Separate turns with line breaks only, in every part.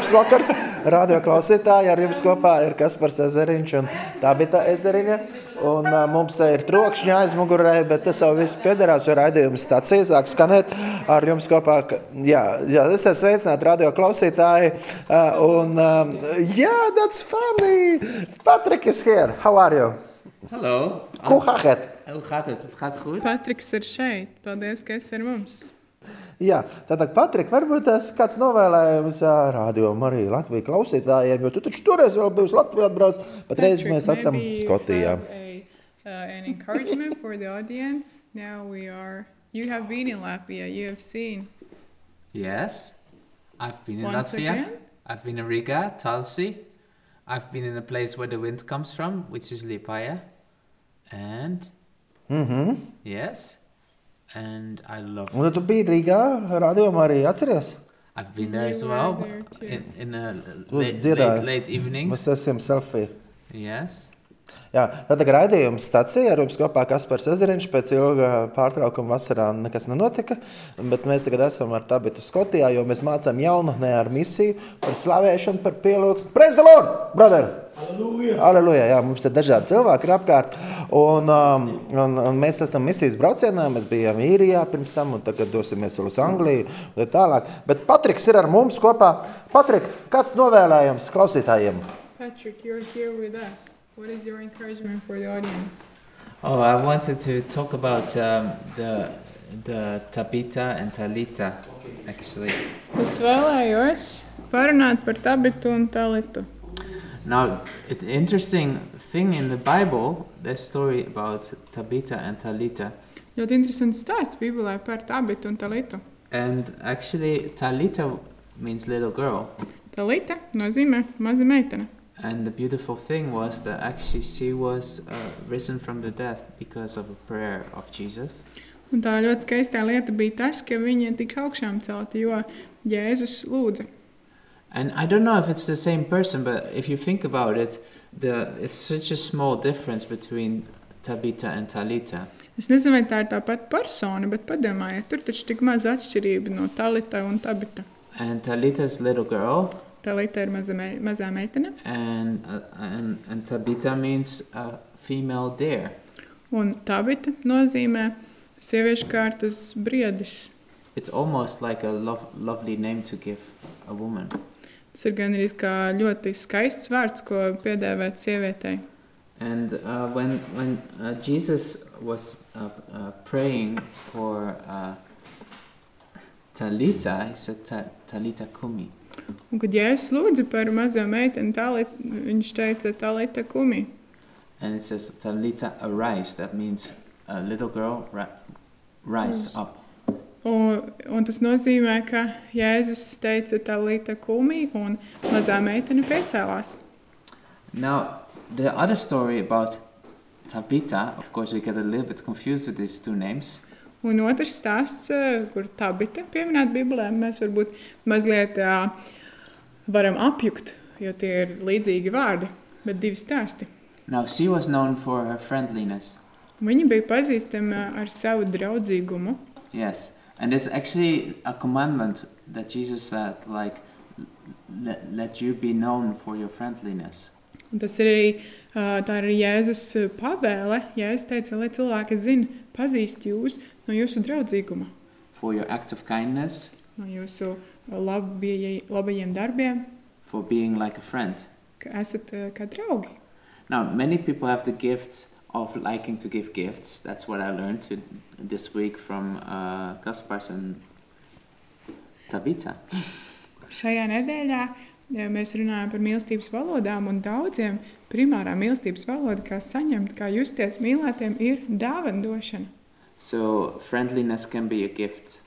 Labs vakars, radio klausītāji. Ar jums kopā ir Kaspars Ezeriņš un Tabita Ezeriņa. Un, uh, mums te ir trokšņa aizmugurē, bet tas jau viss piederās, jo raidījums stācija sāk skanēt ar jums kopā. ka- Jā, jā esiet sveicināti radio klausītāji. Uh, un, um, jā, that's funny. Patrick is here. How are you?
Hallo.
Hoe gaat het?
Hoe gaat het? Het gaat goed?
Patriks ir šeit. Paldies, ka esi ar mums.
Jā, tātad, Patrik, varbūt tas kāds novēlējums radio arī Latvijas klausītājiem, jo tu taču toreiz vēl biji Latvijā atbrauc, patreiz
Patrick,
mēs
you
Skotijā.
a, uh, an encouragement for the audience. Now we are. You have been in Latvia. You have seen
Yes. I've been in
once
Latvia.
again.
I've been in Riga, Talsi. I've been in a place where the wind comes from, which is Lipaia. And
Mhm.
yes. And I love
Un tu biji Rīgā, radio arī atceries?
I've been there as
You were
well
there too.
in, in a
was
late,
dziedāji.
late, late evenings.
Mēs esam selfie.
Yes.
Jā, tātad raidījums stācija ar jums kopā Kaspars Ezeriņš pēc ilga pārtraukuma vasarā nekas nenotika, bet mēs tagad esam ar tabitu Skotijā, jo mēs mācām jaunatnē ar misiju par slavēšanu, par pielūgsmu. Praise the Lord, brother! Aleluja! Jā, mums ir dažādi cilvēki ir apkārt. Un, um, un, un mēs esam misijas braucienā. Mēs bijām īrijā pirms tam, un tagad dosimies uz Angliju. un tā Tālāk. Bet Patriks ir ar mums kopā. Patrik, kāds novēlējums klausītājiem?
Patrick, you're here with us. What is your encouragement for the audience?
Oh, I wanted to talk about um, the the Tabita and Talita, actually.
Es vēlējos parunāt par tabitu un talitu.
Now, an interesting thing in the Bible, the story about Tabitha and Talita.
Ļoti interesants stāsts Bībelē par tabitu un talitu.
And actually, Talita means little girl.
Talita nozīmē maza meitene.
And the beautiful thing was that actually she was uh, risen from the dead because of a prayer of Jesus.
Un tā ļoti skaistā lieta bija tas, ka viņa tika augšām celta, jo Jēzus lūdza.
And I don't know if it's the same person, but if you think about it, the, it's such a small difference between Tabitha and Talita.
Es nezinu, vai tā ir tā pati persona, bet padomājiet, tur taču tik maza atšķirība no Talita un Tabita.
And Talita's little girl,
Talita ir maza me mazā meitene,
and, uh, and, and Tabitha means uh, female deer.
un Tabita nozīmē sieviešu kārtas briedis.
It's almost like a lov- lovely name to give a woman.
Tas ir gan arī kā ļoti skaists vārds, ko piedāvāt sievietei.
And uh, when, when uh, Jesus was uh, uh, praying for uh, Talita, he said, "Ta- Talita kumi.
Un, kad Jēzus lūdza par mazo meiteni, Talit, viņš teica, Talita kumi.
And it says, Talita arise. That means a little girl, ri- rise up.
Un, un tas nozīmē, ka Jēzus teica, Talita kumi, un mazā meitene piecēlās.
Now, the other story about Tabitha, of course, we get a little bit confused with these two names.
Un otrs stāsts, eh, kur tā bija pieminēta Bībelē, mēs varbūt mazliet ā, varam apjukt, jo tie ir līdzīgi vārdi, bet divi stāsti.
Now, she was known for her friendliness.
Viņa bija pazīstama ar savu draudzīgumu.
Yes, and it's actually a commandment that Jesus said, like, let, let you be known for your friendliness.
Un tas ir arī ā, tā ir Jēzus pavēle. Jēzus teica, lai cilvēki zina, pazīst jūs no jūsu draudzīguma,
for your act of kindness,
no jūsu labie, labajiem darbiem,
for being like a friend.
ka esat ā, kā draugi.
Now, many people have the gift of liking to give gifts. That's what I learned to, this week from uh, Kaspars and Tabitha.
Šajā nedēļā ja mēs runājam par mīlestības valodām, un daudziem primārā mīlestības valoda, kā saņemt, kā justies mīlētiem, ir dāvana.
So, friendliness can be a gift.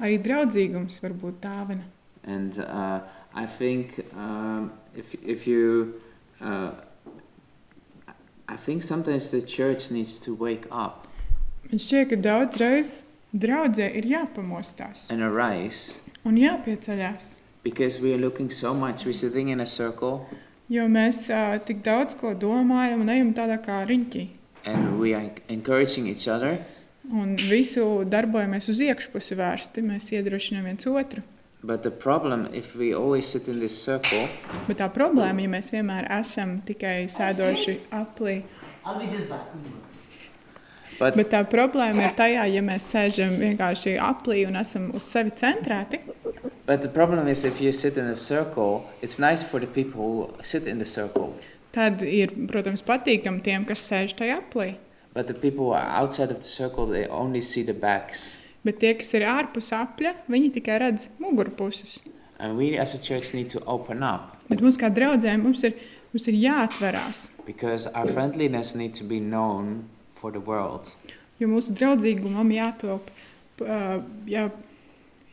Arī draudzīgums var būt dāvana.
And uh, I think um, if, if you. Uh, I think sometimes the church needs to wake up
Man šķiet, ka daudzreiz draudzē ir jāpamostās
and arise
un jāpieceļās.
Because we are looking so much. We're sitting in a circle
Jo mēs uh, tik daudz ko domājam un ejam tādā kā riņķī.
and we are encouraging each other.
Un visu darbojamies uz iekšpusi vērsti. Mēs iedrošinām viens otru.
But the problem, if we always sit in this circle,
Bet tā problēma, ja mēs vienmēr esam tikai sēdoši aplī,
but
bet tā problēma ir tajā, ja mēs sēžam vienkārši aplī un esam uz sevi centrēti.
But the problem is if you sit in a circle, it's nice for the people who sit in the circle.
Tad ir, protams, patīkami tiem, kas sēž tajā aplī.
But the people who are outside of the circle, they only see the backs.
Bet tie, kas ir ārpus apļa, viņi tikai redz mugurpuses.
And we as a church need to open up
Bet mums kā draugiem mums ir, mums ir jāatverās,
because our friendliness needs to be known for the world.
jo mūsu draudzīgumam jātop, ā, jā,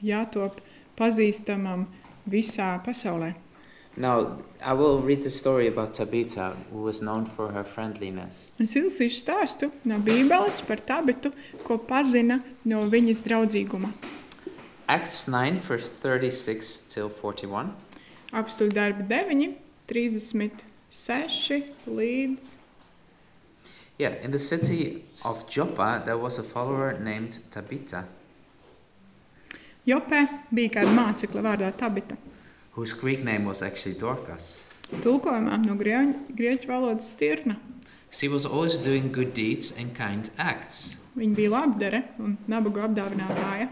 jātop pazīstamam visā pasaulē.
Now, I will read the story about Tabitha, who was known for her friendliness.
Un Es stāstu no Bībeles par tabitu, ko pazina no viņas draudzīguma.
Acts 9, verse 36 till 41.
Apstuļu darbi 9, 36 līdz.
Yeah, in the city of Joppa, there was a follower named Tabitha,
Jopē bija kāda mācekla vārdā Tabita.
whose Greek name was actually Dorcas.
Tulkojumā no grieķu, valodas stirna.
She was always doing good deeds and kind acts.
Viņa bija labdare un nabagu apdāvinātāja.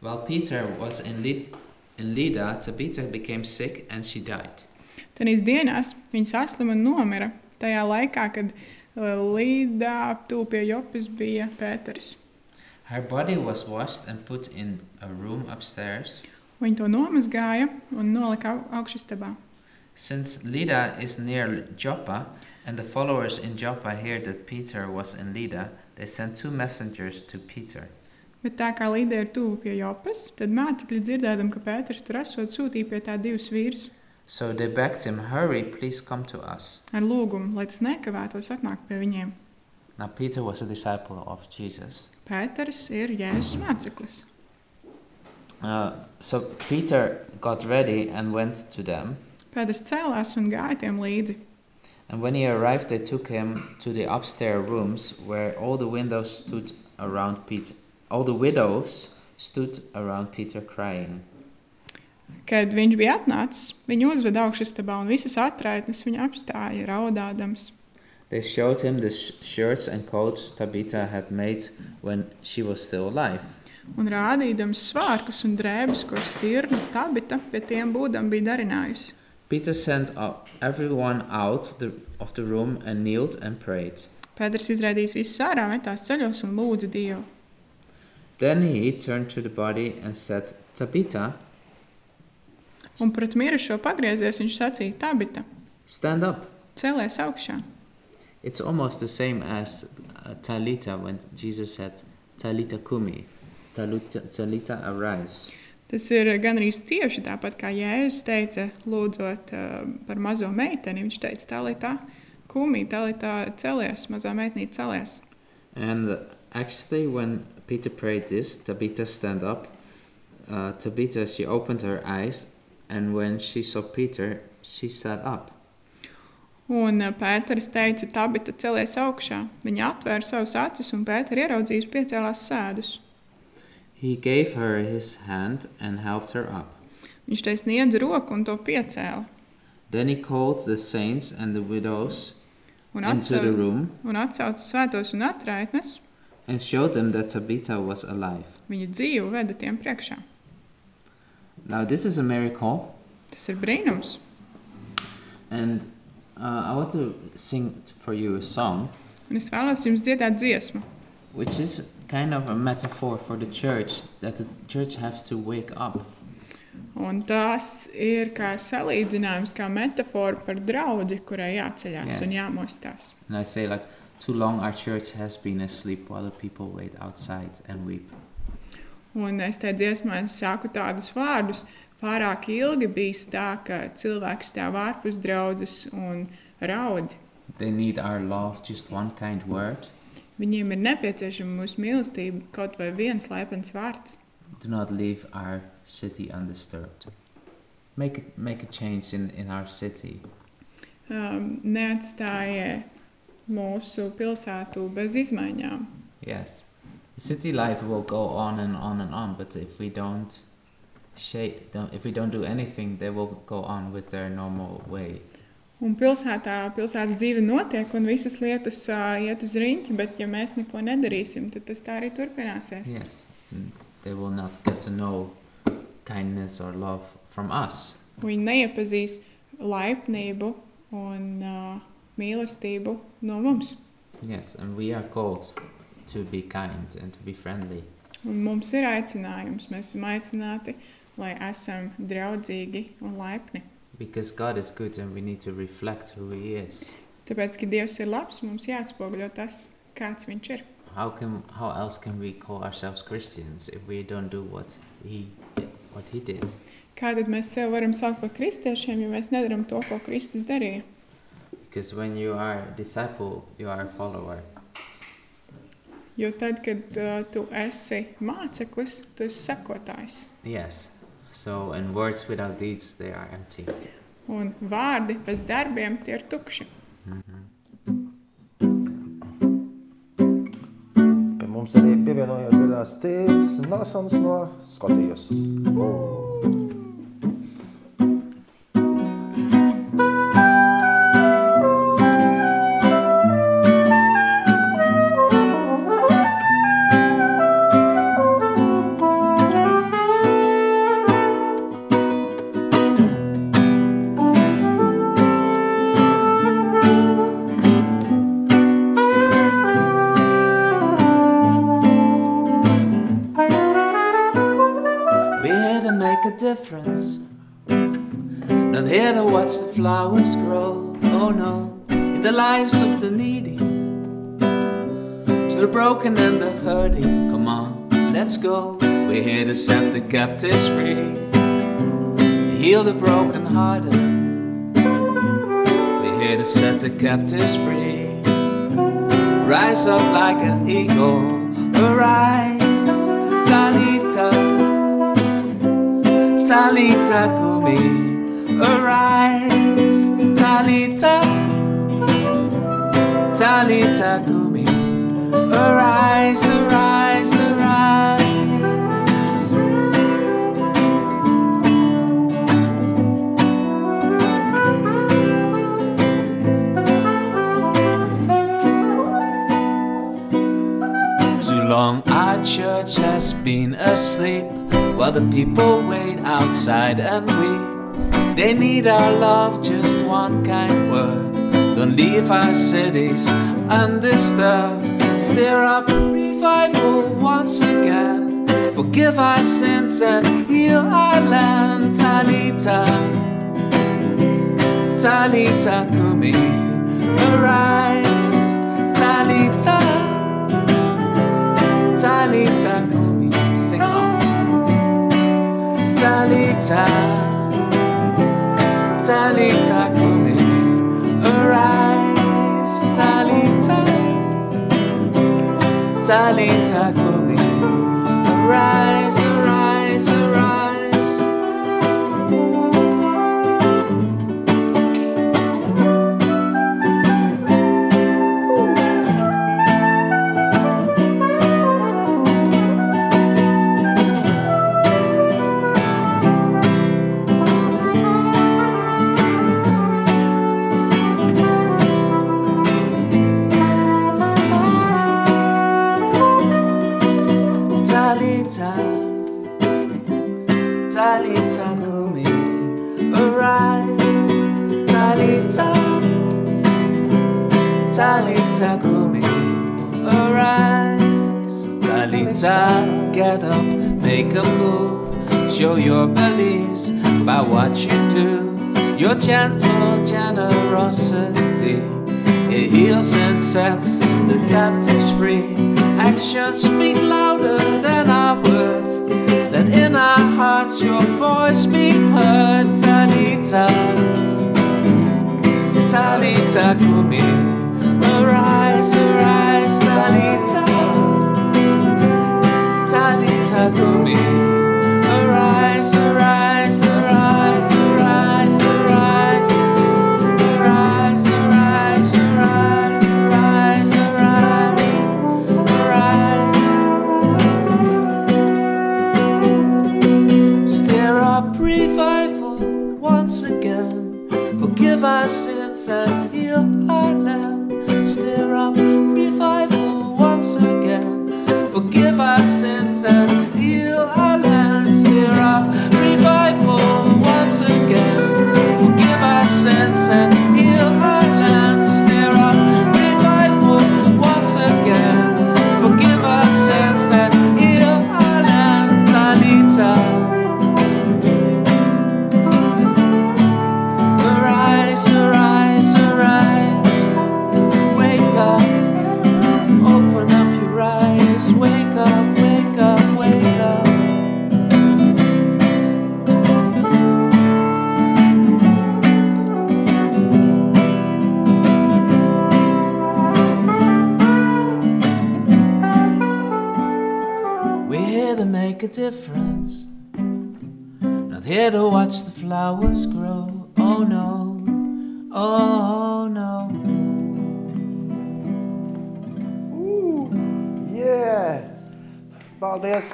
While Peter was in, Lid- in Lydda, Tabitha became sick and she died.
Tenīs dienās viņa saslima un nomira. Tajā laikā, kad uh, līdā tuvu pie Jopas bija Pēters.
Her body was washed and put in a room upstairs.
Viņa to nomazgāja un nolika au- augšastabā.
Since Lydda is near Joppa, and the followers in Joppa heard that Peter was in Lydda, they sent two messengers to Peter.
Bet tā kā Līda ir tuvu pie Jopas, tad mācekļi dzirdēdam, ka Pēters tur esot sūtīja pie tā divus vīrus
So they begged him, Hurry, please come to us.
ar lūgumu, lai tas nekavētos atnākt pie viņiem.
Now, Peter was a disciple of Jesus.
Pēters ir Jēzus māceklis.
Uh, so Peter got ready and went to them.
Pēters cēlās un gāja tiem līdzi.
And when he arrived, they took him to the upstairs rooms where all the windows stood around Peter. All the widows stood around Peter crying.
Kad viņš bija atnācis, viņu uzveda augšastabā un visas atraitnes viņa apstāja raudādams.
They showed him the sh- shirts and coats Tabitha had made when she was still alive.
Un rādījams svārkus un drēbes, ko stirna tabita pie tiem būdam bija darinājusi.
Peter sent everyone out the, of the room and kneeled and prayed.
Pēters izraidījis visus ārā, metās ceļos un lūdza Dievu.
Then he turned to the body and said, Tabitha,
Un pret mirušo pagriezies, viņš sacīja: Tabita,
stand up.
celies augšā.
It's almost the same as uh, Talita when Jesus said, Talita kumi, Talita, Talita arise.
Tas ir gan arī tieši tāpat kā Jēzus teica, lūdzot uh, par mazo meiteni. Viņš teica, tā līnija, kumī, tā līnija celies, mazā meitnīte celies.
And uh, actually, when Peter prayed this, Tabitha stand up. Uh, Tabitha, she opened her eyes, and when she saw Peter, she sat up.
Un uh, Pēters teica, Tabita celies augšā. Viņa atvēra savus acis, un Pēters ieraudzījis piecēlās sēdus.
He gave her his hand and helped her up.
Viņš te sniedza roku un to piecēla.
Then he called the saints and the widows
Un
into the room
un atsauca svētos un atraitnes.
and showed them that Tabitha was alive.
Viņa dzīvu veda tiem priekšā.
Now, this is a miracle,
Tas ir brīnums.
and uh, I want to sing for you a song,
Un es vēlos jums dziedāt dziesmu,
which is kind of a metaphor for the church that the church has to wake up.
Un tas ir kā salīdzinājums, kā metāfora par draugu, kurai jāceļās
Yes.
un jāmostās.
And I say, like, too long our church has been asleep while the people wait outside and weep.
Un es te dziesmā saku tādus vārdus. Pārāk ilgi bijis tā, ka cilvēks stāv ārpus draudzes un raud.
They need our love, just one kind word.
Viņiem ir nepieciešama mūsu mīlestība, kaut vai viens laipns vārds.
Do not leave our city undisturbed. Make, it, make a change in, in our city.
Um, neatstājiet mūsu pilsētu bez izmaiņām.
Yes. City life will go on and on and on, but if we don't shape, don't, if we don't do anything, they will go on with their normal way.
Un pilsētā, pilsētas dzīve notiek, un visas lietas uh, iet uz rīņķi, bet ja mēs neko nedarīsim, tad tas tā arī turpināsies.
Yes. Mm. They will not get to know kindness or love from us.
Viņi neiepazīs laipnību un uh, mīlestību no mums.
Yes, and we are called to be kind and to be friendly.
Un mums ir aicinājums, mēs esam aicināti, lai esam draudzīgi un laipni.
Because God is good and we need to reflect who He is.
Tāpēc, ka Dievs ir labs, mums jāatspoguļo tas, kāds Viņš ir.
How can how else can we call ourselves Christians if we don't do what He what He did?
Kā tad mēs sev varam saukt par kristiešiem, ja mēs nedaram to, ko Kristus darīja?
Because when you are a disciple, you are a follower.
Jo tad, kad uh, tu esi māceklis, tu esi sekotājs.
Yes. So, and words without deeds, they are empty.
Un vārdi bez darbiem tie ir tukši.
Pie mums arī pievienojās Stīvs Nelsons no Skotijas.
We're make a difference. Not here to watch the flowers grow. Oh no, in the lives of the needy. To the broken and the hurting. Come on, let's go. We're here to set the captives free. Heal the broken hearted. We're here to set the captives free. Rise up like an eagle. Arise, Talita. Talita Kumi, arise, Talita, Talita Kumi, arise, arise, arise. Too long our church has been asleep while the people wait outside and we They need our love, just one kind word. Don't leave our cities undisturbed. Stir up revival once again. Forgive our sins and heal our land. Talita, Talita Kumi, arise, Talita. Talita Kumi, Talita, Talita Kumi, arise, Talita, Talita arise, arise, gentle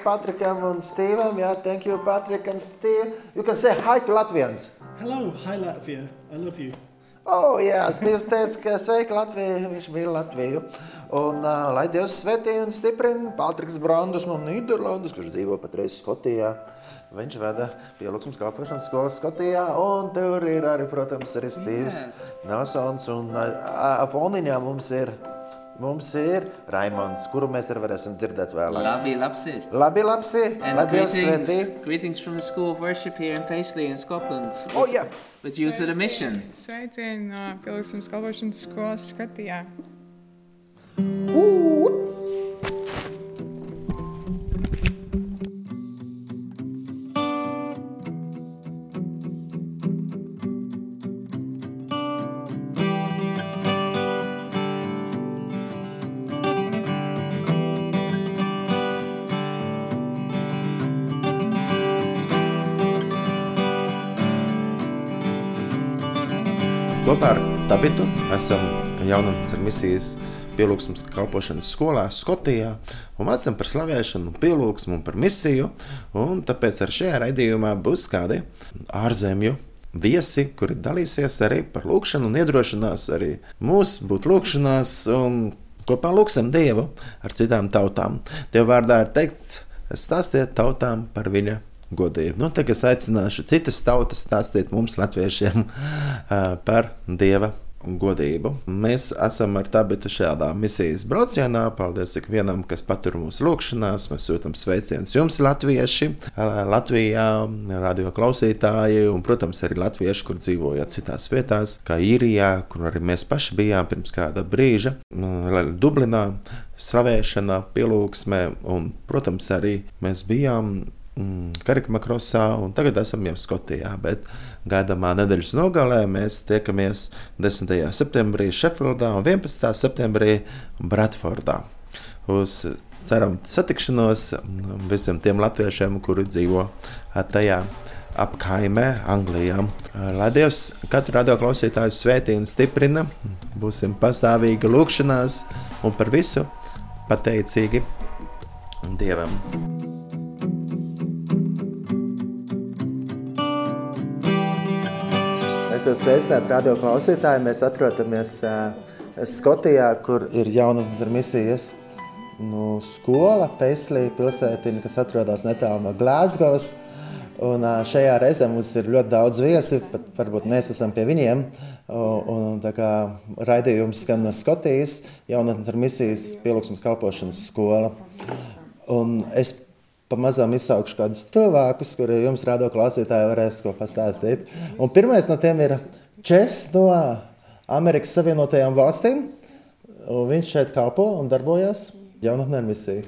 Patrikam un Stevam. Jā, thank you, Patrik and Steve. You can say hi to Latvians.
Hello, hi Latvia. I love you.
Oh, jā, Stīvs teica, ka sveiki Latviju, viņš mīl Latviju. Un uh, lai Dievs svētī un stiprina Patriks Brandus no Nīderlandes, kurš dzīvo patreiz Skotijā. Viņš veda pielūgsmas kalpošanas skolas Skotijā, un tur ir arī, protams, arī Stīvs
Yes.
Nelsons. Un uh, foniņā mums ir, mums ir Raimons, kuru mēs arī varēsim dzirdēt vēlāk.
Labi, labsi.
Labi, labsi,
And
lai Dievs
greetings,
svētī.
greetings from the School of Worship here in Paisley in Scotland.
Oh, jā.
With Youth with a Mission.
Sveicieni no Pilsētas kalpošanas skolas skatījā.
Kopā ar Tabitu esam jaunatnes ar misijas pielūgsmas kalpošanas skolā Skotijā un mācām par slavēšanu, pielūgsmu un par misiju. Un tāpēc ar šajā raidījumā būs kādi ārzemju viesi, kuri dalīsies arī par lūkšanu un iedrošinās arī mūs būt lūkšanās un kopā lūksim Dievu ar citām tautām. Tev vārdā ir teikts, stāstiet tautām par viņa godību. Nu, tagad es aicināšu citas tautas stāstīt mums, latviešiem, par Dieva godību. Mēs esam ar tādu šādā misijas braucienā. Paldies ikvienam, kas patur mūsu lūgšanās. Mēs sūtām sveicienus jums, latvieši, Latvijā, radio klausītāji, un, protams, arī latvieši, kur dzīvojat citās vietās, kā īrijā, kur arī mēs paši bijām pirms kāda brīža, Dublinā, slavēšanā, pielūgsmē, un, protams, arī mēs bijām mm, Karikmakrosā, un tagad esam jau Skotijā. Bet gaidāmā nedēļas nogalē mēs tiekamies 10. septembrī Sheffieldā un 11. septembrī Bradfordā. Uz ceram satikšanos mm, visiem tiem latviešiem, kuri dzīvo tajā apkaimē, Anglijā. Lai Dievs katru radio klausītāju svētī un stiprina, būsim pastāvīgi lūkšanās un par visu pateicīgi Dievam. Es esmu sveicināts radio klausītāji. Mēs atrodamies uh, Skotijā, kur ir jaunatnes misijas nu, skola, Paisley pilsētiņa, kas atrodas netālu no Glasgow. Un uh, šajā reizē mums ir ļoti daudz viesi, pat varbūt mēs esam pie viņiem. Un, un, tā kā raidījums skan no Skotijas, jaunatnes misijas pielūgsmas kalpošanas skola. Un es pamazām izsaukšu kādus cilvēkus, kuri jums rādo klausītāji varēs ko pastāstīt. Un pirmais no tiem ir Čes no Amerikas Savienotajām valstīm. Un viņš šeit kalpo un darbojas jaunatnē
šeit.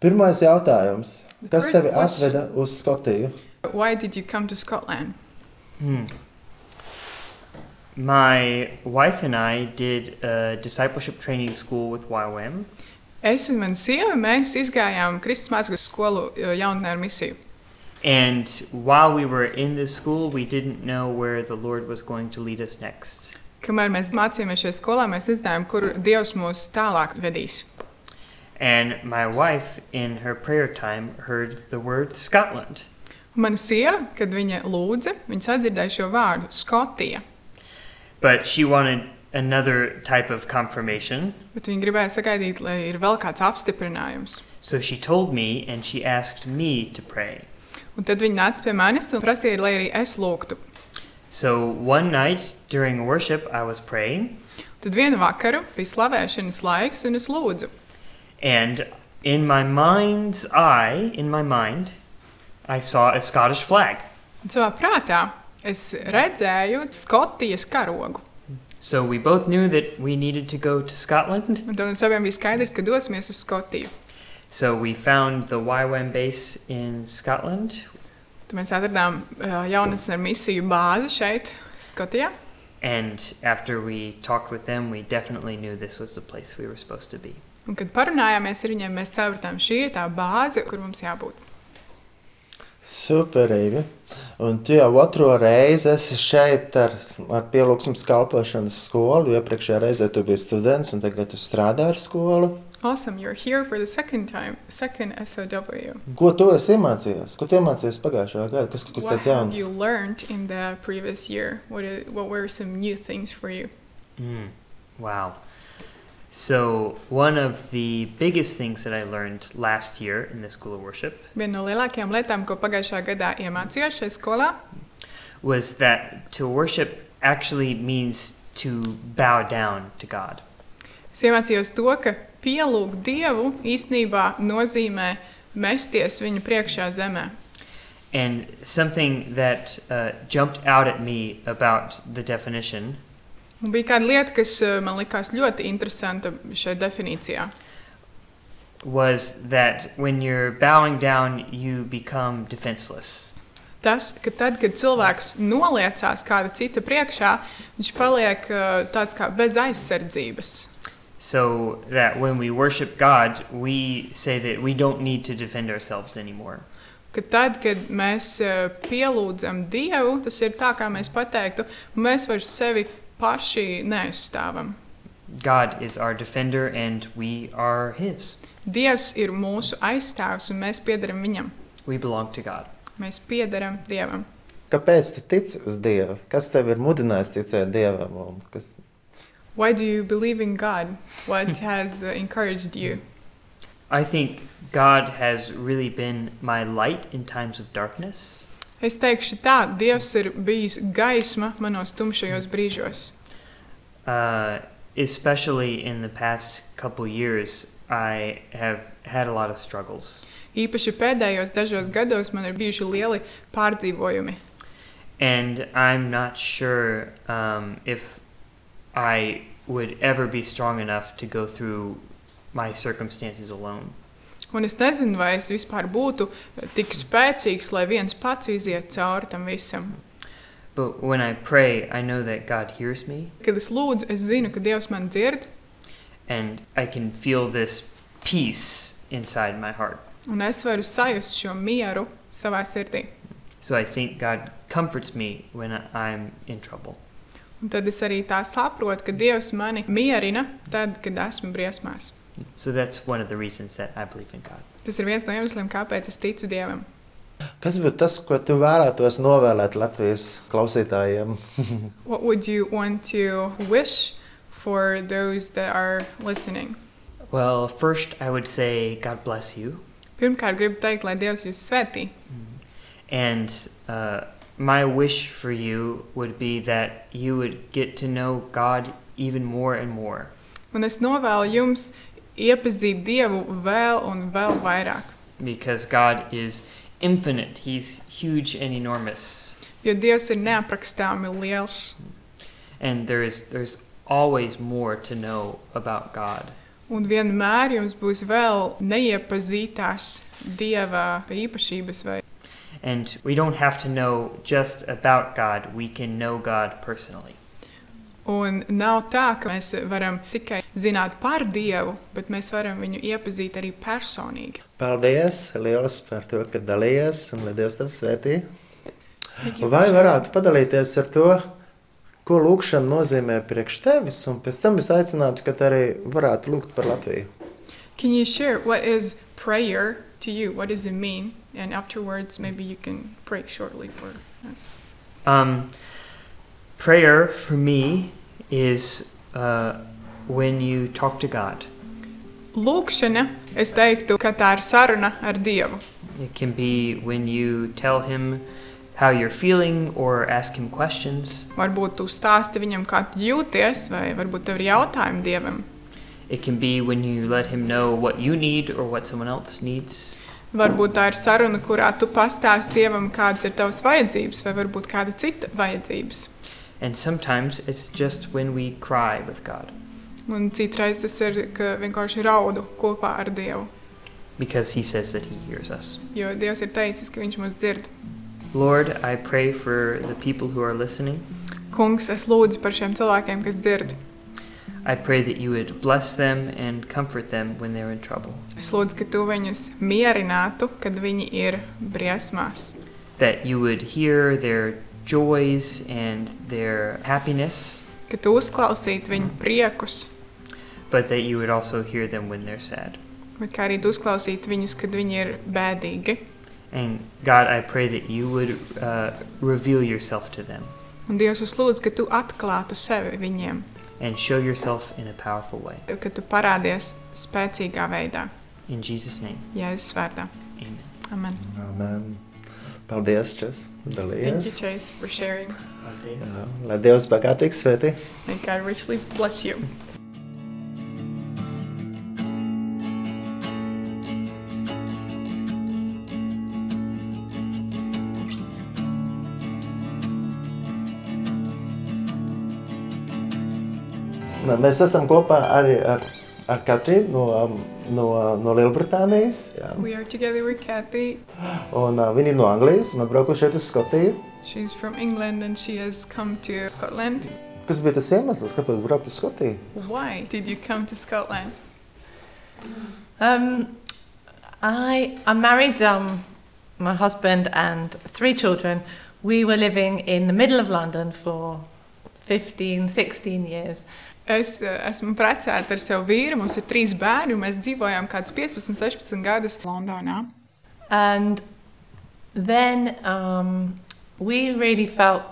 Pirmais jautājums. Kas tevi atveda uz Skotiju?
Why did you come to Scotland?
My wife and I did a discipleship training school with YWAM,
Es un mana sieva mēs izgājām Kristus mācības skolu jaunatnē ar misiju.
and while we were in this school, we didn't know where the Lord was going to lead us next.
Kamēr mēs mācījāmies šajā skolā, mēs nezinājām, kur Dievs mūs tālāk vedīs.
And my wife, in her prayer time, heard the word Scotland.
Mana sieva, kad viņa lūdza, viņa sadzirdēja šo vārdu - Skotija.
But she wanted another type of confirmation.
Bet viņa gribēja sagaidīt, lai ir vēl kāds apstiprinājums.
So she told me and she asked me to pray.
Un tad viņa nāca pie manis un prasīja, lai arī es lūgtu.
So one night during worship, I was praying,
Tad vienu vakaru bija slavēšanas laiks, un es lūdzu.
and in my mind's eye, in my mind, I saw a Scottish flag.
Un savā prātā es redzēju Skotijas karogu.
So we both knew that we needed to go to Scotland.
Un tad mums abiem bija skaidrs, ka dosimies uz Skotiju.
So we found the YWAM base in Scotland,
Tad mēs atradām uh, jaunas ar misiju bāzi šeit, Skotijā.
and after we talked with them, we definitely knew this was the place we were supposed to be.
Un, kad parunājāmies ar viņiem, mēs sapratām, šī ir tā bāze, kur mums jābūt.
Superīgi. Un tu jau otro reizi esi šeit ar, ar pielūgsmes kalpošanas skolu. Iepriekšējā reizē tu biji students, un tagad tu strādā ar skolu.
Awesome, you're here for the second time, second SOW.
Ko tu esi iemācījies? Ko tu iemācījies pagājušajā gadā? Kas kaut kas
What
tāds
have
jauns?
you learned in the previous year? What, is, what were some new things for you?
Mm, wow. So, one of the biggest things that I learned last year in the School of Worship
Viena no lielākajām lietām, ko pagājušā gadā iemācījos šajā skolā,
was that to worship actually means to bow down to God.
es iemācījos to, ka pielūgt Dievu īstenībā nozīmē mesties viņa priekšā zemē.
And something that uh, jumped out at me about the definition
Un bija kāda lieta, kas eh, man likās ļoti interesanta šajā definīcijā.
was that when you're bowing down, you become defenseless.
Tas, ka tad, kad cilvēks noliecās kāda cita priekšā, viņš paliek eh, tāds kā bez aizsardzības.
So that when we worship God, we say that we don't need to defend ourselves anymore.
Ka tad, kad mēs eh, pielūdzam Dievu, tas ir tā, kā mēs pateiktu, mēs vairs sevi paši neaizstāvam.
God is our defender and we are His.
Dievs ir mūsu aizstāvs, un mēs piedaram viņam.
We belong to God.
Mēs piedaram Dievam.
Kāpēc tu tici uz Dievu? Kas tev ir mudinājis ticēt Dievam? un Kas...
Why do you believe in God? What has uh, encouraged you?
I think God has really been my light in times of darkness.
Es teikšu tā, Dievs ir bijis gaisma manos tumšajos brīžos.
Uh, especially in the past couple years, I have had a lot of struggles.
Īpaši pēdējos dažos gados man ir bijuši lieli pārdzīvojumi.
And I'm not sure um, if I would ever be strong enough to go through my circumstances alone.
Un es nezinu, vai es vispār būtu tik spēcīgs, lai viens pats iziet cauri tam visam.
But when I pray, I know that God hears me
Kad es lūdzu, es zinu, ka Dievs man dzird,
and I can feel this peace inside my heart.
un es varu sajust šo mieru savā sirdī.
So I think God comforts me when I'm in trouble.
Un tad es arī tā saprotu, ka Dievs mani mierina tad, kad esmu briesmās.
So that's one of the reasons that I believe in God.
Tas ir viens no iemesliem, kāpēc es ticu Dievam.
Kas būtu tas, ko tu vēlētos novēlēt Latvijas klausītājiem?
What would you want to wish for those that are listening?
Well, first, I would say God bless you.
Pirmkārt, gribu teikt, lai Dievs jūs svētī.
And uh, my wish for you would be that you would get to know God even more and more.
Un es novēlu jums iepazīt Dievu vēl un vēl vairāk.
Because God is infinite, He's huge and enormous.
Jo Dievs ir neaprakstāmi liels.
And there's, there's always more to know about God.
Un vienmēr jums būs vēl neiepazītās Dieva īpašības. Vai.
And we don't have to know just about God, we can know God personally.
Un nav tā, ka mēs varam tikai zināt par Dievu, bet mēs varam viņu iepazīt arī personīgi.
Paldies, Lielas, par to, ka dalījies un lai Dievs tevi svētī.
Thank you
Vai
for
varētu padalīties ar to, ko lūkšana nozīmē priekš tevis, un pēc tam es aicinātu, ka arī varētu lūgt par Latviju.
Can you share what is prayer to you? What does it mean and afterwards maybe you can pray shortly for us.
Um, prayer for me is uh, when you talk to God.
Lūkšana, es teiktu, ka tā ir saruna ar Dievu.
It can be when you tell Him how you're feeling or ask Him questions.
Varbūt tu stāsti viņam, kā tu jūties, vai varbūt tev ir jautājumi Dievam.
It can be when you let Him know what you need or what someone else needs.
Varbūt tā ir saruna, kurā tu pastāsti Dievam, kādas ir tavas vajadzības, vai varbūt kāda cita vajadzības.
And sometimes it's just when we cry with God
Un citreiz tas ir, ka vienkārši raudu kopā ar Dievu.
because He says that He hears us.
Jo Dievs ir teicis, ka Viņš mūs dzird.
Lord, I pray for the people who are listening.
Kungs, es lūdzu par šiem cilvēkiem, kas dzird.
I pray that you would bless them and comfort them when they're in trouble.
Es lūdzu, ka tu viņus mierinātu, kad viņi ir briesmās.
That you would hear their joys and their happiness,
Ka tu uzklausītu viņu priekus,
but that you would also hear them when they're sad.
bet kā arī tu uzklausītu viņus, kad viņi ir bēdīgi.
And God, I pray that you would uh, reveal yourself to them
Un Dievs, es lūdzu, ka tu atklātu sevi viņiem,
and show yourself in a powerful way.
ka tu parādies spēcīgā veidā,
In Jesus' name,
Jēzus vārdā.
amen.
Amen.
Amen. Paldies, Čes.
Thank you,
Dalījies.
Chase, for sharing.
Jā, Lai Dievs bagātīgi svētī.
May God richly bless you.
Mēs esam kopā arī ar, ar Katrīnu no, um, no, no Lielbritānijas. Jā.
We are together with Kathy.
Un, uh, viņi ir no Anglijas un atbraukuši šeit uz Skotiju.
She's from England and she has come to Scotland.
Kas bija tas iemesls, kāpēc braukt uz Skotiju?
Why did you come to Scotland?
Um, I I'm married. Um, my husband and three children. We were living in the middle of London for 15, 16 years.
Es uh, esmu precēta ar savu vīru, mums ir trīs bērni, un mēs dzīvojām kādus 15, 16 gadus Londonā.
And then um, we really felt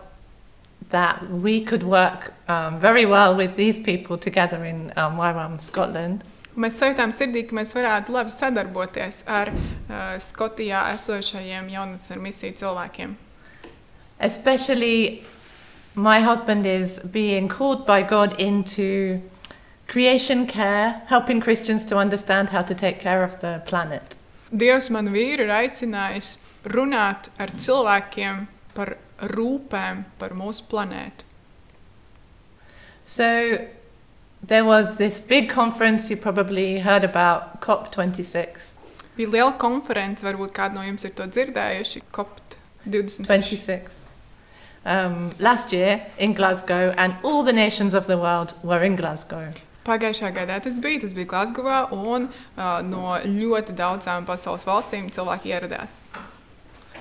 that we could work um, very well with these people together in um, Wyram, Scotland.
Mēs sajūtām sirdī, ka mēs varētu labi sadarboties ar uh, Skotijā esošajiem jaunatnes misiju cilvēkiem.
Especially, my husband is being called by God into creation care, helping Christians to understand how to take care of the planet.
Dievs man vīru ir aicinājis runāt ar cilvēkiem par rūpēm par mūsu planētu.
So, there was this big conference you probably heard about, COP26.
Bija liela konference, varbūt kādi no jums ir to dzirdējuši, COP26.
26. Um, last year in Glasgow, and all the nations of the world were in Glasgow.
Pagājušā gadā tas bija, tas bija Glasgowā, un uh, no ļoti daudzām pasaules valstīm cilvēki ieradās.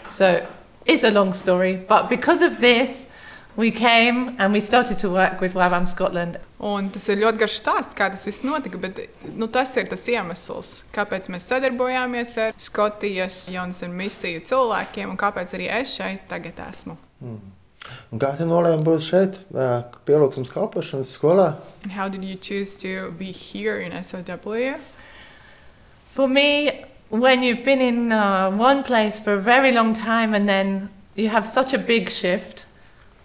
So, it's a long story, but because of this, we came and we started to work with Wabam Scotland.
Un tas ir ļoti garš stāsts, kā tas viss notika, bet nu, tas ir tas iemesls, kāpēc mēs sadarbojāmies ar Skotijas jaunas un misiju cilvēkiem, un kāpēc arī es šeit tagad esmu.
Un kā tu nolēmi būt šeit, pielūgsmes kalpošanas skolā?
And how did you choose to be here in SOW?
For me, when you've been in uh, one place for a very long time and then you have such a big shift,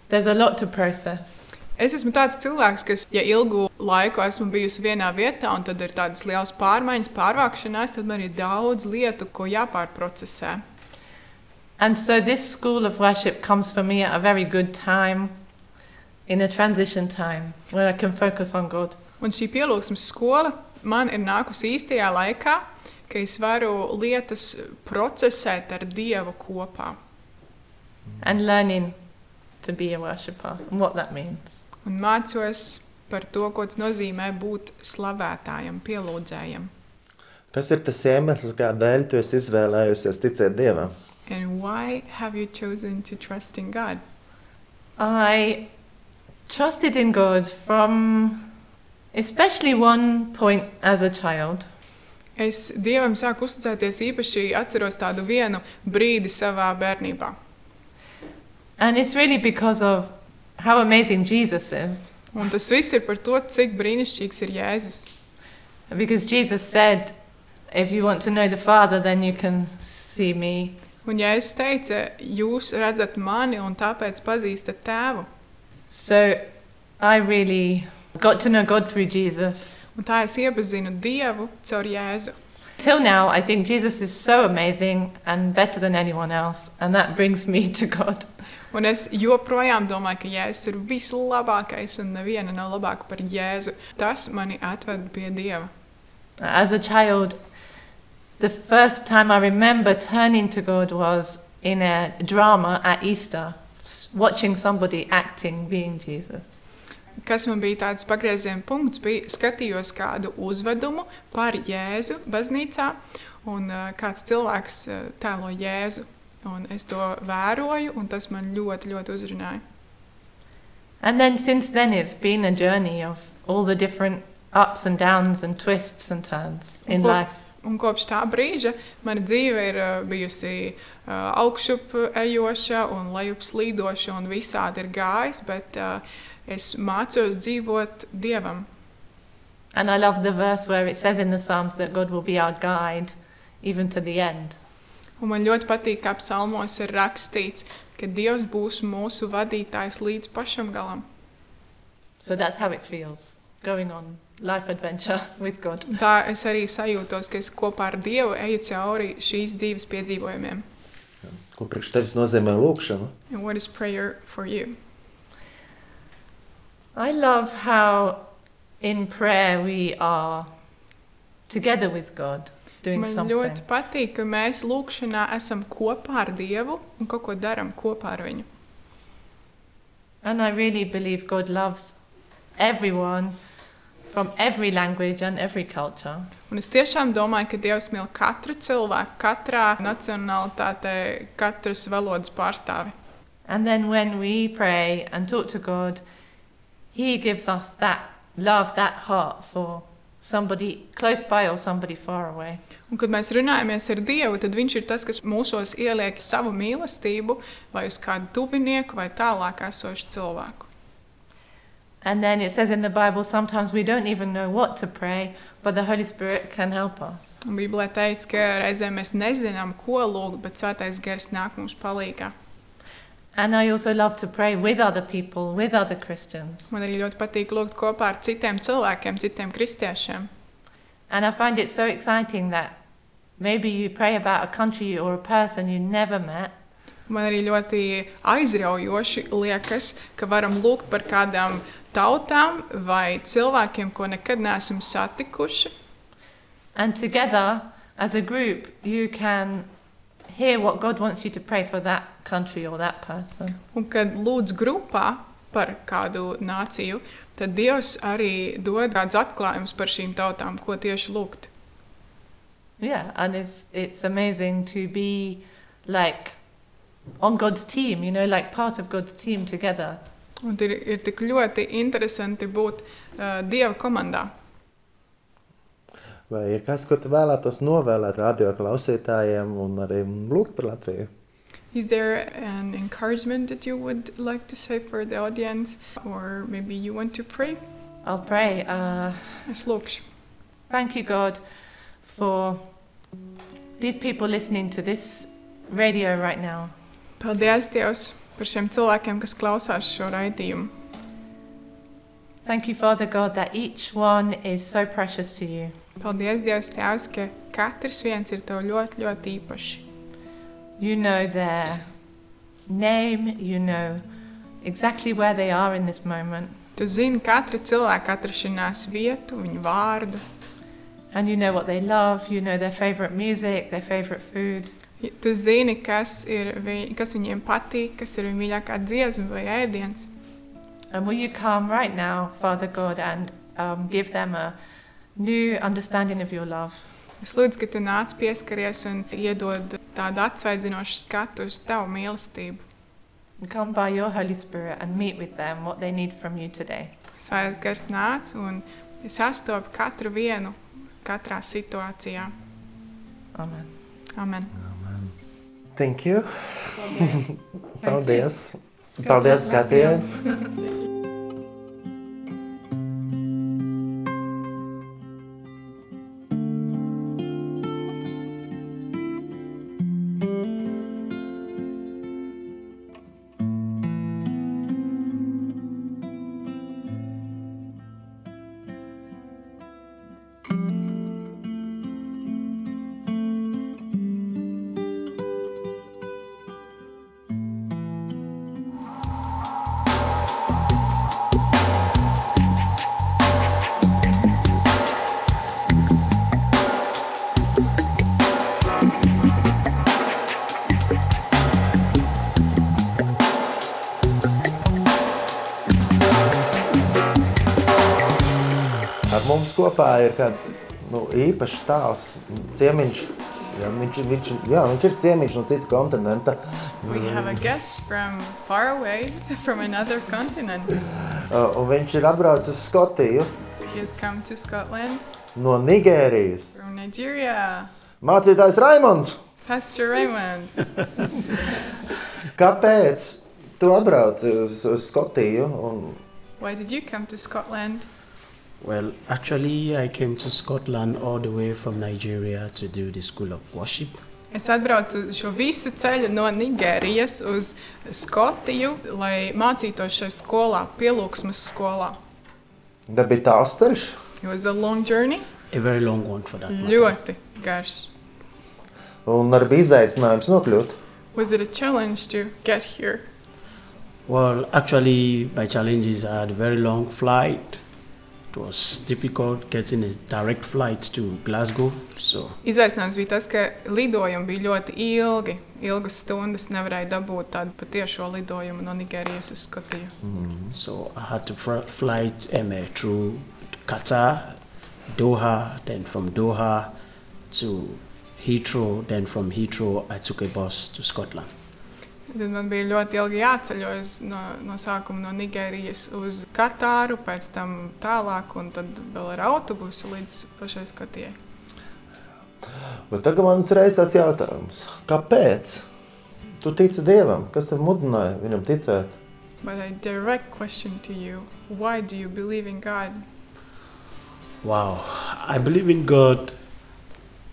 there's a lot to process.
Es esmu tāds cilvēks, kas, ja ilgu laiku esmu bijusi vienā vietā, un tad ir tādas liels pārmaiņas, pārvākšanās, tad man ir daudz lietu, ko jāpārprocesē.
And so this school of worship comes for me at a very good time, in a transition time, where I can focus on God.
Un šī pielūgsmes skola man ir nākusi īstajā laikā, ka es varu lietas procesēt ar Dievu kopā.
and learning to be a worshipper and what that means.
Un mācos par to, ko tas nozīmē būt slavētājam, pielūdzējam.
Kas ir tas iemesls, kādēļ tu esi izvēlējusies ticēt Dievam?
And why have you chosen to trust in God?
I trusted in God from especially one point as a child.
Es Dievam sāku uzticēties īpaši atceros tādu vienu brīdi savā bērnībā.
And it's really because of how amazing Jesus is.
Un tas viss ir par to, cik brīnišķīgs ir Jēzus.
Because Jesus said, if you want to know the Father, then you can see me.
Un Jēzus teica, jūs redzat mani un tāpēc pazīstat tēvu.
So I really got to know God through Jesus.
Un tā es iepazinu Dievu caur Jēzu.
Till now, I think Jesus is so amazing and better than anyone else, and that brings me to God.
Un es joprojām domāju, ka Jēzus ir vislabākais un neviena nav labāka par Jēzu. Tas mani atved pie Dieva.
As a child, the first time I remember turning to God was in a drama at Easter, s- watching somebody acting being Jesus.
Kas man bija tāds pagrieziena punkts, bija skatījos kādu uzvedumu par Jēzu baznīcā, un uh, kāds cilvēks uh, tēlo Jēzu. Un es to vēroju, un tas man ļoti, ļoti uzrunāja.
And then since then, it's been a journey of all the different ups and downs and twists and turns in
Well,
life.
Un kopš tā brīža mana dzīve ir uh, bijusi uh, augšup ejoša un lejup slīdoša, un visādi ir gājis, bet uh, es mācos dzīvot Dievam.
And I love the verse where it says in the Psalms that God will be our guide even to the end.
Un man ļoti patīk, kā psalmos ir rakstīts, ka Dievs būs mūsu vadītājs līdz pašam galam.
So that's how it feels going on life adventure with God.
Un tā es arī sajūtos, ka es kopā ar Dievu eju cauri šīs dzīves piedzīvojumiem.
Ko priekš tevis nozīmē lūkšana?
And what is prayer for you?
I love how in prayer we are together with God doing
Man
something.
ļoti patīk, ka mēs lūkšanā esam kopā ar Dievu un kaut ko darām kopā ar Viņu.
And I really believe God loves everyone from every language and every culture.
Un es tiešām domāju, ka Dievs mīl katru cilvēku, katrā nacionālitātē, katras valodas pārstāvi.
And then when we pray and talk to God, He gives us that love, that heart for somebody close by or somebody far away.
Un, kad mēs runājamies ar Dievu, tad Viņš ir tas, kas mūsos ieliek savu mīlestību vai uz kādu tuvinieku vai tālāk esošu cilvēku.
And then it says in the Bible, sometimes we don't even know what to pray, but the Holy Spirit can help us.
Bībelē teikts, ka reizēm mēs nezinām, ko lūgt, bet Svētais Gars nāk mums palīdzīgā.
And I also love to pray with other people, with other Christians.
Man arī ļoti patīk lūgt kopā ar citiem cilvēkiem, citiem kristiešiem.
And I find it so exciting that maybe you pray about a country or a person you never met,
Man arī ļoti aizraujoši liekas, ka varam lūgt par kādām tautām vai cilvēkiem, ko nekad neesam satikuši.
and together as a group you can hear what God wants you to pray for that country or that person.
Un kad lūdz grupā par kādu nāciju, tad Dievs arī dod kādus atklājumus par šīm tautām, ko tieši lūgt.
Yeah, and it's it's amazing to be like on God's team, you know, like part of God's team together.
Un ir, ir tik ļoti interesanti būt uh, Dieva komandā.
Vai ir kas, ko tu vēlētos novēlēt radio klausītājiem un arī lūgt par Latviju?
Is there an encouragement that you would like to say for the audience, or maybe you want to pray?
I'll pray. Uh,
Es lūkšu.
thank you, God, for these people listening to this radio right now.
Paldies, Dievs, par šiem cilvēkiem, kas klausās šo raidījumu.
Thank you, Father God, that each one is so precious to you.
Paldies, Dievs, Tēvs, ka katrs viens ir tev ļoti, ļoti īpašs.
You know their name, you know exactly where they are in this moment,
Tu zini katra cilvēka atrašanās vietu, viņu vārdu.
and you know what they love, you know their favorite music, their favorite food.
Tu zini, kas, ir, vi- kas viņiem patīk, kas ir viņu mīļākā dziesma vai ēdiens.
And will you come right now, Father God, and um, give them a new understanding of your love?
Es lūdzu, ka tu nāc pieskaries un iedod tādu atsvaidzinošu skatu uz tavu mīlestību.
Come by your Holy Spirit and meet with them what they need from you today.
Svētais gars nāc un sastopu katru vienu katrā situācijā.
Amen.
Amen.
Thank you. Paldies. Paldies, Katijai. Ar kopā ir kāds nu, īpašs tēls, ciemiņš. Jā, viņš, viņš, jā, viņš ir ciemiņš no cita kontinenta.
We have a guest from far away, from another continent.
Uh, viņš ir atbraucis uz Skotiju
He has come to Scotland
no Nigērijas.
from Nigeria.
Mācītājs Raimons,
Pastor Raymond.
kāpēc tu atbrauci uz, uz Skotiju? Un,
Why did you come to Scotland?
Well, actually, I came to Scotland all the way from Nigeria to do the School of Worship.
Es atbraucu šo visu ceļu no Nigērijas uz Skotiju, lai mācītos šajā skolā, pielūgsmes skolā.
Tā bija tāls ceļš.
It was a long journey,
A very long one for that matter.
ļoti garš.
Un arī bija izaicinājums nokļūt.
Was it a challenge to get here?
Well, actually, my challenges I had a very long flight. It was difficult getting a direct flight to Glasgow. So
Izaicinājums bija tas, ka lidojumi bija ļoti ilgi. Ilgas stundas nevarēja dabūt tādu patiešo lidojumu no Nigērijas uz Skotiju.
So I had to fr- fly um, through Qatar, Doha, then from Doha to Heathrow, then from Heathrow I took a bus to Scotland.
Tad man bija ļoti ilgi jāceļojas no, no sākuma no Nigērijas uz Katāru, pēc tam tālāk, un tad vēl ar autobusu līdz pašai Skotijai.
Bet tagad man ir reizes tāds jautājums. Kāpēc? Tu tici Dievam? Kas tev mudināja viņam ticēt?
But a direct question to you why do you believe in God?
Wow, I believe in God.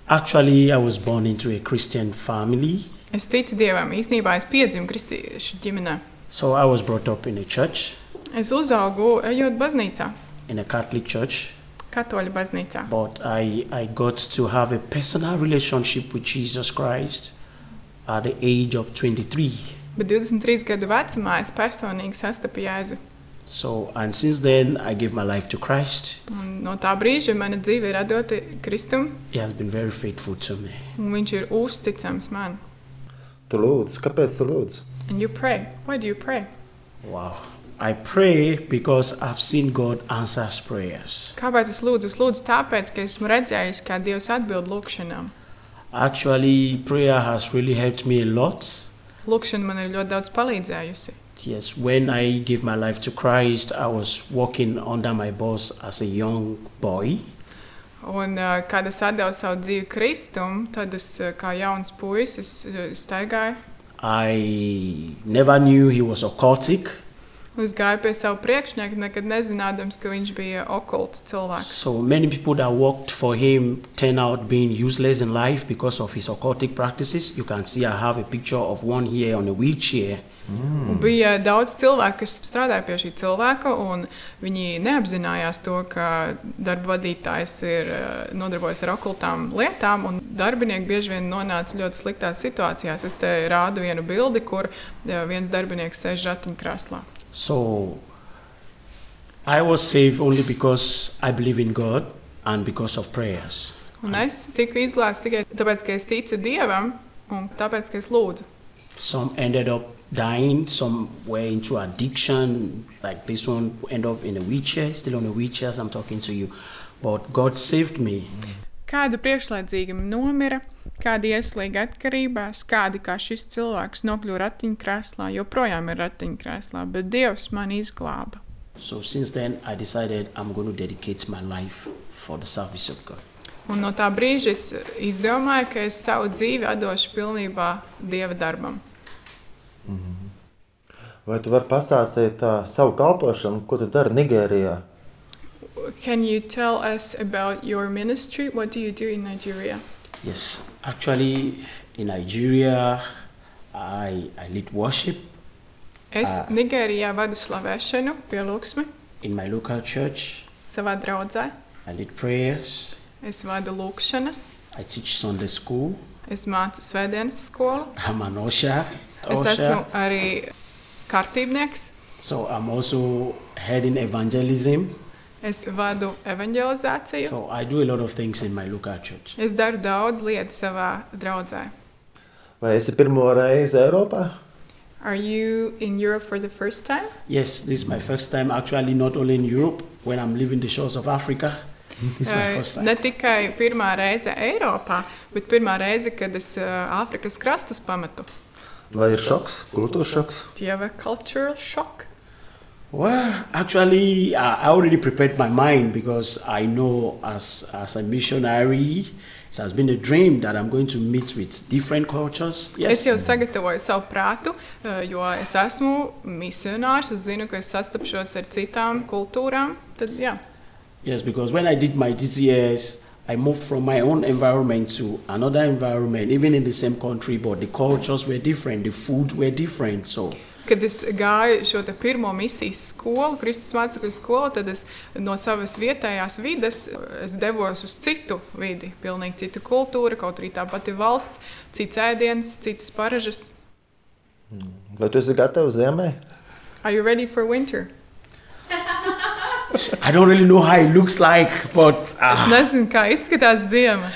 Actually, I was born into a Christian family,
Es ticu Dievam. Īsnībā es piedzimu kristiešu ģimenē.
so I was brought up in a church,
Es uzaugu ejot baznīcā,
in a Catholic church,
katoļu baznīcā.
but I, I got to have a personal relationship with Jesus Christ at the age of 23.
Bet 23 gadu vecumā es personīgi sastapu Jēzu.
So, and since then, I gave my life to Christ.
Un no tā brīža mana dzīve ir atdota Kristum,
He has been very faithful to me.
un Viņš ir uzticams man.
Tu lūdz, kāpēc tu lūdz?
And you pray. Why do you pray?
Wow. I pray because I've seen God answers prayers.
Kāpēc es lūdzu? Es lūdzu tāpēc, ka esmu redzējis, kā Dievs atbild lūgšanām.
Actually, prayer has really helped me a lot.
Lūkšana man ir ļoti daudz palīdzējusi.
Yes, when I gave my life to Christ, I was working under my boss as a young boy.
Un, uh, kad es devu savu dzīvi Kristum, tad es uh, kā jauns puisis uh, staigāju.
I never knew he was occultic.
Es gāju pie sava priekšnieka, nekad nezinādams, ka viņš bija okults cilvēks.
So many people that worked for him turned out being useless in life because of his occultic practices. You can see I have a picture of one here on a wheelchair.
Un bija daudz cilvēku, kas strādāja pie šī cilvēka, un viņi neapzinājās to, ka darba vadītājs ir eh, nodarbojies ar okultām lietām, un darbinieki bieži vien nonāca ļoti sliktās situācijās. Es te rādu vienu bildi, kur eh, viens darbinieks sēž ratiņkrēslā.
So I was saved only because I believe in God and because of prayers.
Un es tiku izlaists tikai tāpēc, ka es ticu Dievam, un tāpēc, ka es lūdzu.
Some ended up dying, some were into addiction, like this one ended up in a wheelchair, still on a wheelchair as I'm talking to you. But God saved me.
Kādu priekšlaicīgi nomira, kādi ieslīga atkarībās, kādi kā šis cilvēks nokļuva ratiņkrēslā, joprojām ir ratiņkrēslā, bet Dievs man izglāba.
So since then, I decided I'm going to dedicate my life for the service of God.
Un no tā brīža es izdomāju, ka es savu dzīvi atdošu pilnībā dieva darbam.
Vai tu vari pastāstīt uh, savu kalpošanu, ko tu dari Nigērijā?
Can you tell us about your ministry? What do you do in Nigeria?
Yes, actually, in Nigeria, I, I lead worship
Es
Ah.
Nigērijā vadu slavēšanu, pielūgsmi
in my local church.
savā draudzē.
I lead prayers.
Es vadu lūkšanas,
I teach Sunday school.
es mācu svētdienas skolu.
I'm an usher.
Es
usher.
esmu arī kārtībnieks.
So I'm also heading evangelism.
Es vadu evanģelizāciju.
So I do a lot of things in my local church.
Es daru daudz lietu savā draudzē.
Vai esi pirmo reizi Eiropā?
Are you in Europe for the first time?
Yes, this is my first time actually not only in Europe when I'm leaving the shores of Africa. This is my
Eh,
first time.
Ne tikai pirmā reize Eiropā, bet pirmā reize, kad es eh, Āfrikas krastus pametu.
Vai ir šoks, kultūras šoks?
Do you have a cultural shock?
Well, actually, uh, I already prepared my mind because I know as, as a missionary, it has been a dream that I'm going to meet with different cultures.
Es
Yes,
jau sagatavoju savu prātu, eh, jo es esmu misionārs. Es zinu, ka es sastapšos ar citām kultūrām. Tad, jā.
yes, because when I did my DCS, I moved from my own environment to another environment, even in the same country, but the cultures were different, the food were different. So
Kad es gāju šo te pirmo misijas skolu, Kristus mācekļu skolu, tad es no savas vietējās vides es devos uz citu vidi. Pilnīgi cita kultūra, kaut arī tā pati valsts, cits ēdiens, citas paražas.
Vai tu esi gatavs ziemai?
Are you ready for winter?
I don't really know how it looks like, but
Es
uh,
nezinu, kā izskatās zima.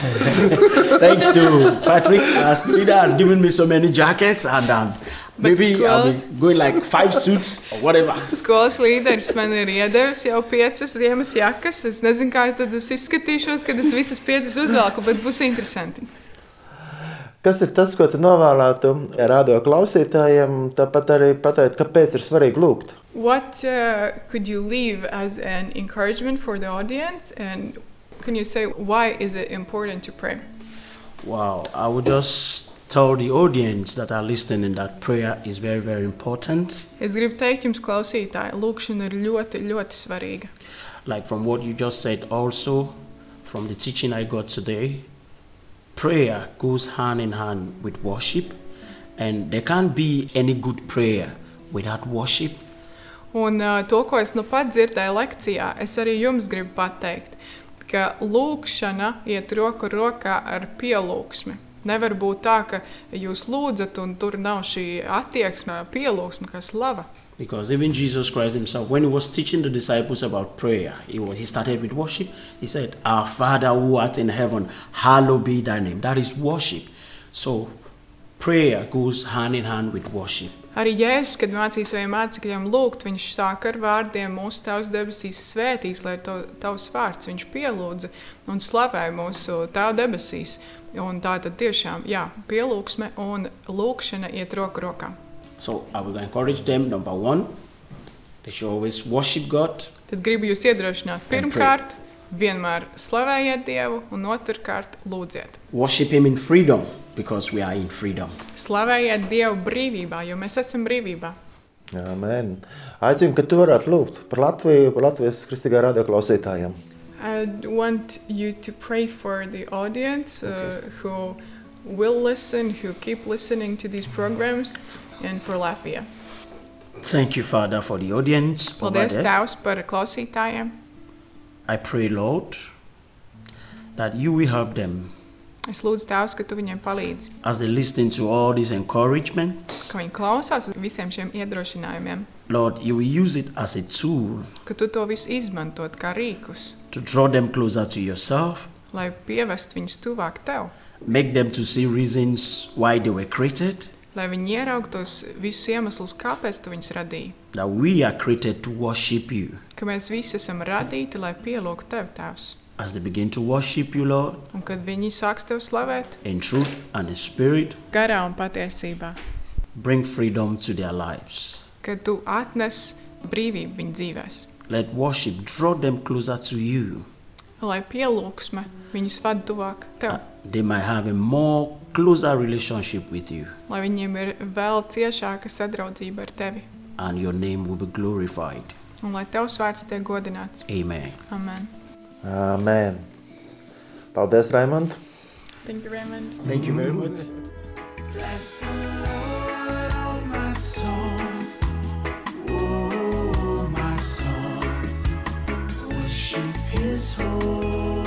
thanks to Patrick, uh, Spinida has given me so many jackets, and um, maybe I'll be going like five suits or whatever.
Skolas līderis man ir iedevis jau piecas ziemas jakas. Es nezinu, kā tad es izskatīšos, kad es visas piecas uzvelku, bet būs interesanti.
Kas ir tas, ko tu novēlētu radio klausītājiem? Tāpat arī pateikt, kāpēc ir svarīgi lūgt.
What uh, could you leave as an encouragement for the audience? And can you say why is it important to pray?
Wow, I would just tell the audience that are listening that prayer is very, very important.
Es gribu teikt jums, klausītāji, lūkšana ir ļoti, ļoti svarīga.
Like from what you just said, also from the teaching I got today, prayer goes hand in hand with worship, and there can't be any good prayer without worship.
Un uh, to, ko es nu pat dzirdēju lekcijā, es arī jums gribu pateikt, ka lūkšana iet roku rokā ar pielūgsmi. Nevar būt tā, ka jūs lūdzat, un tur nav šī attieksme, pielūgsme, kas lava.
Because even Jesus Christ himself, when he was teaching the disciples about prayer, he, was, he started with worship. He said, Our Father who art in heaven, hallowed be thy name. That is worship. So prayer goes hand in hand with worship.
Arī Jēzus, kad mācīja saviem mācekļiem lūgt, viņš sāka ar vārdiem: Mūsu Tēvs debesīs svētīs, lai to tavs vārds viņš pielūdza un slavēja mūsu Tēvu debesīs. Un tā tad tiešām, jā, pielūgsme un lūkšana iet roku rokā.
So I will encourage them, number one, they should always worship God.
Tad gribu jūs iedrošināt, pirmkārt, vienmēr slavējiet Dievu, un otrkārt, lūdziet.
Worship him in freedom because we are in freedom.
Slavējiet Dievu brīvībā, jo mēs esam brīvībā.
Amen. Aicinu, ka tu varētu lūgt par Latviju, par Latvijas kristīgā radio klausītājiem.
I want you to pray for the audience uh, who will listen, who keep listening to these programs, and for Latvia.
Thank you, Father, for the audience. over
Paldies,
there.
Tēvs, par klausītājiem.
I pray, Lord, that you will help them
Es lūdzu, Tēvs, ka tu viņiem palīdzi,
as they listen to all these encouragements.
ka viņi klausās uz visiem šiem iedrošinājumiem,
Lord, you will use it as a tool
ka tu to visu izmantot kā rīkus,
to draw them closer to yourself,
lai pievestu viņus tuvāk tev,
make them to see reasons why they were created,
lai viņi ieraugtos visus iemeslus, kāpēc tu viņus radīji.
that we are created to worship you.
Ka mēs visi esam radīti, lai pielūgtu tev, Tēvs.
As they begin to worship you, Lord,
Un kad viņi sāks tev slavēt,
in truth and in spirit,
garā un patiesībā,
bring freedom to their lives.
kad tu atnes brīvību viņu dzīvēm.
Let worship draw them closer to you.
lai pielūgsme viņus vada tuvāk tev,
They might have a more closer relationship with you,
lai viņiem ir vēl ciešāka sadraudzība ar tevi,
and your name will be glorified.
un lai tavs vārds tiek godināts.
Amen.
Amen.
Amen. Paldies, Raimond!
Thank you, Raymond.
Thank you very much.
Bless the Lord, oh my soul. Oh, my soul. Worship his holy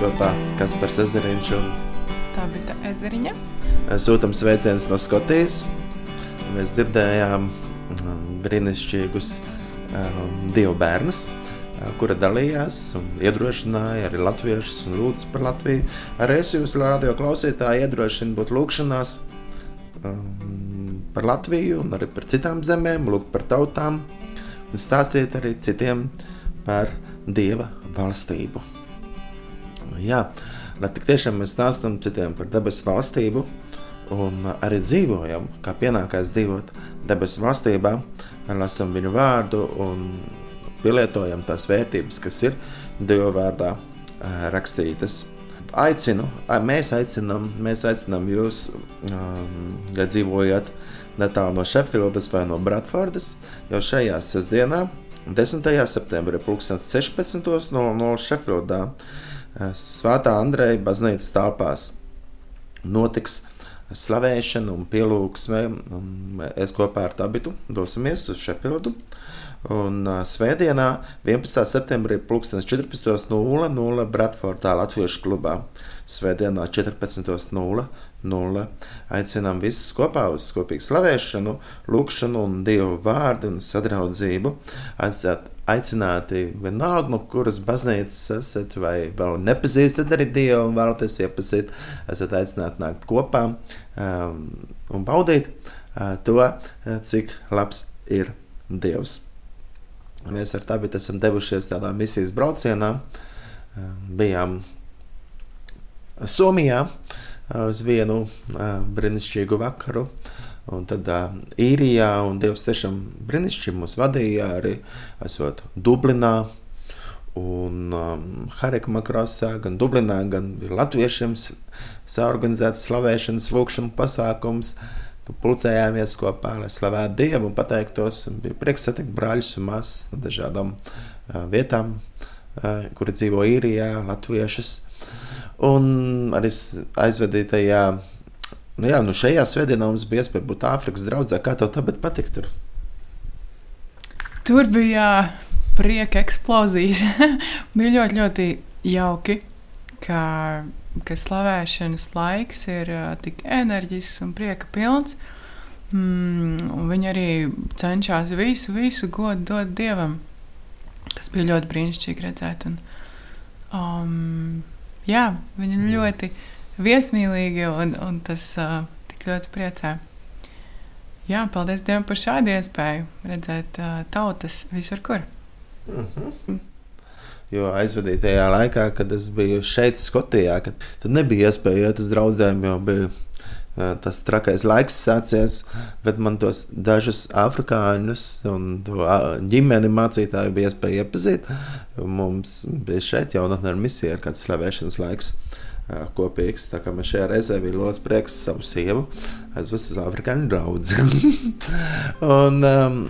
kopā Kaspars Ezeriņš un
Tā bija tā ezeriņa.
sūtam sveicienus no Skotijas. Mēs dzirdējām mm, brīnišķīgus um, dievu bērnus, uh, kura dalījās un iedrošināja arī latviešus un lūdzu par Latviju. Arī es jūs, radio klausītāji, iedrošinu būt lūkšanās um, par Latviju un arī par citām zemēm, lūgt par tautām un stāstiet arī citiem par Dieva valstību. Jā, tik tiešām mēs stāstām citiem par debesu valstību un arī dzīvojam, kā pienākās dzīvot debesu valstībā, lasām viņu vārdu un pielietojam tās vērtības, kas ir Dieva vārdā rakstītas. Aicinu, mēs aicinām, mēs aicinām jūs, ja dzīvojat netālu no Sheffieldas vai no Bradfordas, jau šajā sestdienā, 10. septembrī, 16.00 Sheffieldā, Svētā Andreja baznīcas telpās notiks slavēšana un pielūgsme. Es kopā ar Tabitu dosimies uz Sheffieldu. Un uh, svētdienā, 11. septembrī, 14.00 Bradfordā Latviešu klubā. Svētdienā 14.00 aicinām visus kopā uz kopīgu slavēšanu, lūkšanu un dievu vārdu un sadraudzību. Aicināt, aicināti vienalga, no kuras baznīcas esat vai vēl nepazīstat arī dievu un vēlaties iepazīt, esat aicināti nākt kopā um, un baudīt uh, to, uh, cik labs ir dievs. Mēs ar tādu esam devušies tādā misijas braucienā. Uh, bijām Somijā uh, uz vienu uh, brīnišķīgu vakaru. Un tad uh, īrijā, un Dievs tiešām brīnišķīgi mūs vadīja arī esot Dublinā. Un um, Harekma krosā, gan Dublinā, gan latviešiem saorganizēts slavēšanas lūkšana pasākums, ka pulcējāmies kopā, lai slavētu Dievu un pateiktos. Un bija prieks satikt brāļus un māsas no dažādām uh, vietām, uh, kuri dzīvo īrijā, latviešus. Un arī aizvedīja tajā, nu jā, nu šajā svētdienā mums bija iespēja būt Āfrikas draudzē. Kā tev tagad patika tur?
Tur bija prieka eksplozijas. bija ļoti, ļoti jauki, ka, ka slavēšanas laiks ir tik enerģisks un prieka pilns. Mm, viņi arī cenšas visu, visu godu dot dievam. Tas bija ļoti brīnišķīgi redzēt. Un, um, jā, viņi ir ļoti viesmīlīgi un, un tas uh, tik ļoti priecē. Jā, paldies Dievam par šādu iespēju redzēt uh, tautas visur, kur.
Jo aizvadītajā laikā, kad es biju šeit, Skotijā, kad, tad nebija iespēja iet uz draugiem, jo bija tas trakais laiks sācies. Bet man tos dažus afrikāņus un ģimeni mācītāju bija iespēja iepazīt. Mums bija šeit jaunatnē ar misiju, ir kāds slavēšanas laiks. Ā, Kopīgs. Tā kā man šajā reizē bija liels prieks savu sievu aizvest uz afrikāņu draugu. un, um,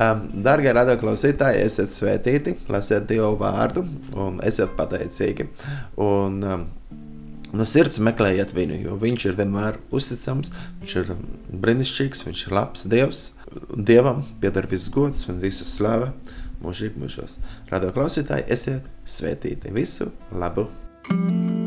Um, Darbie radioklausītāji, esiet svētīti, lasiet Dievu vārdu un esiet pateicīgi. Un, um, no sirds meklējiet viņu, jo viņš ir vienmēr uzticams, viņš ir brīnišķīgs, viņš ir labs Dievs. Dievam pieder viss gods un visa slava mūžīgi mūžos. Radioklausītāji, esiet svētīti. Visu labu!
thank